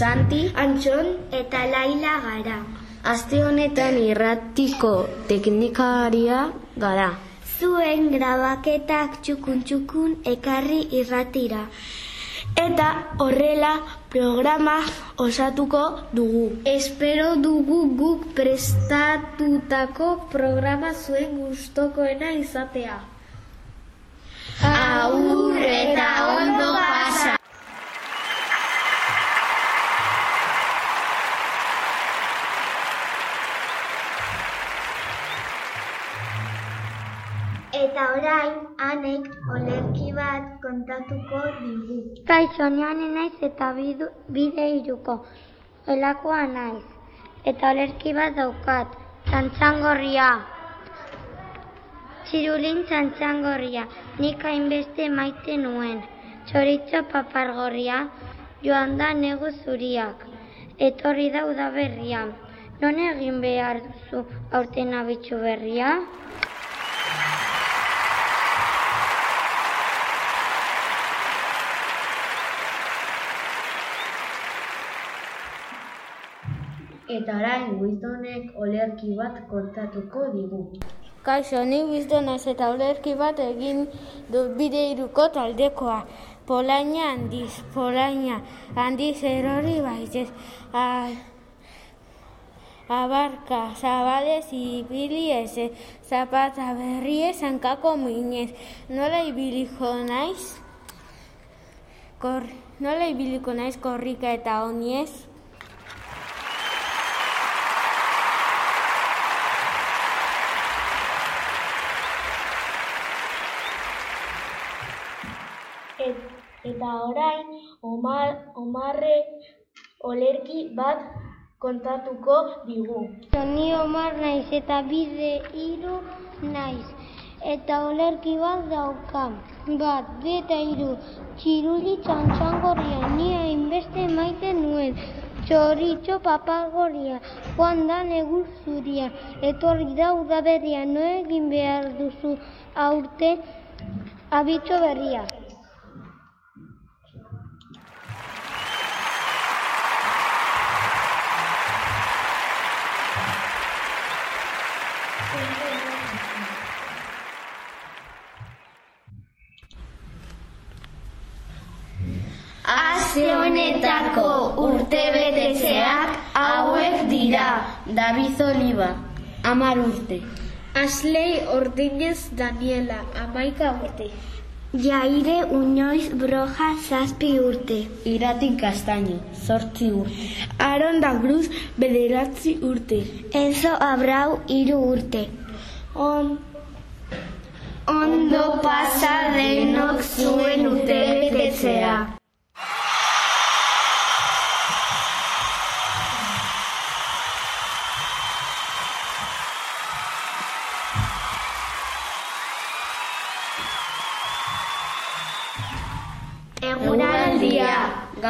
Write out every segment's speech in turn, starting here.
Santi, Antxon eta Laila gara. aste honetan irratiko teknikaria gara. Zuen grabaketak txukun-txukun ekarri irratira. Eta horrela programa osatuko dugu. Espero dugu guk prestatutako programa zuen gustokoena izatea. Aur eta ondo Eta orain, anek olerki bat kontatuko digu. Kaixo, naiz eta bide iruko. Elakoa naiz. Eta olerki bat daukat. Txantxangorria. Txirulin txantxangorria. Nik hainbeste maite nuen. Txoritxo papargorria. Joan da negu zuriak. Etorri da udaberria. Non egin behar duzu aurten abitxu berria? Eta orain Wisdonek olerki bat kontatuko digu. Kaixo, ni naiz eta olerki bat egin du bide iruko taldekoa. Polaina handiz, polaina handiz erori baitez. A, abarka, zabalez, ibili ez, zapata berriez, hankako minez. Nola ibiliko naiz? Kor, nola ibiliko naiz korrika eta oniez? Orain, Omar, Omarre olerki bat kontatuko digu. Ni omar naiz eta bide hiru naiz. Eta olerki bat daukam. Bat, eta hiru. Txiruli txantxangorria. Ni hainbeste maite nuen. Txoritxo papagoria. Joan da negu zuria. Etorri da udaberria. No egin behar duzu aurte abitxo berria. Aste honetako urtebetetzeak hauek dira. David Oliva, amar urte. Aslei Ordinez Daniela, amaika urte. Jaire Uñoiz Broja zazpi urte. Iratin Castaño, zortzi urte. Aaron da Cruz bederatzi urte. Enzo Abrau hiru urte. On, ondo pasa denok zuen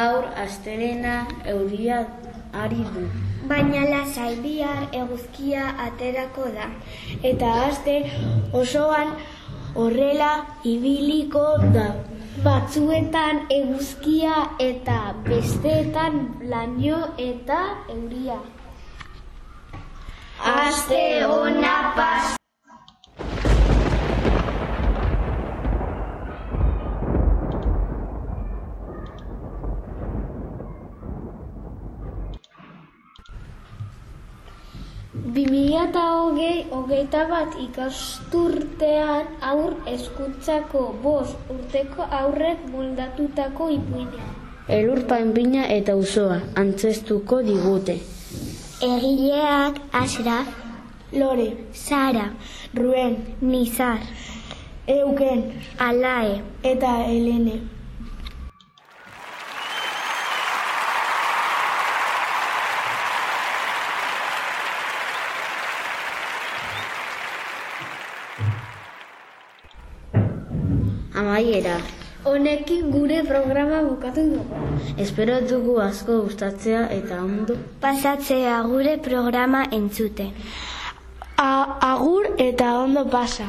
Gaur astelena euria ari du. Baina lasai bihar eguzkia aterako da. Eta aste osoan horrela ibiliko da. Batzuetan eguzkia eta besteetan laino eta euria. Aste ona pas. Bi mila eta hogei, hogeita bat ikasturtean aur eskuntzako bost urteko aurrek moldatutako ipuina. Elur panpina eta usoa antzestuko digute. Egileak Ashraf, Lore, Sara, Ruen, Nizar, Euken, Alae eta Helene. Amaiera, Honekin gure programa bukatu dugu. espero dugu asko gustatzea eta ondo Pasatzea gure programa entzuten. A agur eta ondo pasa.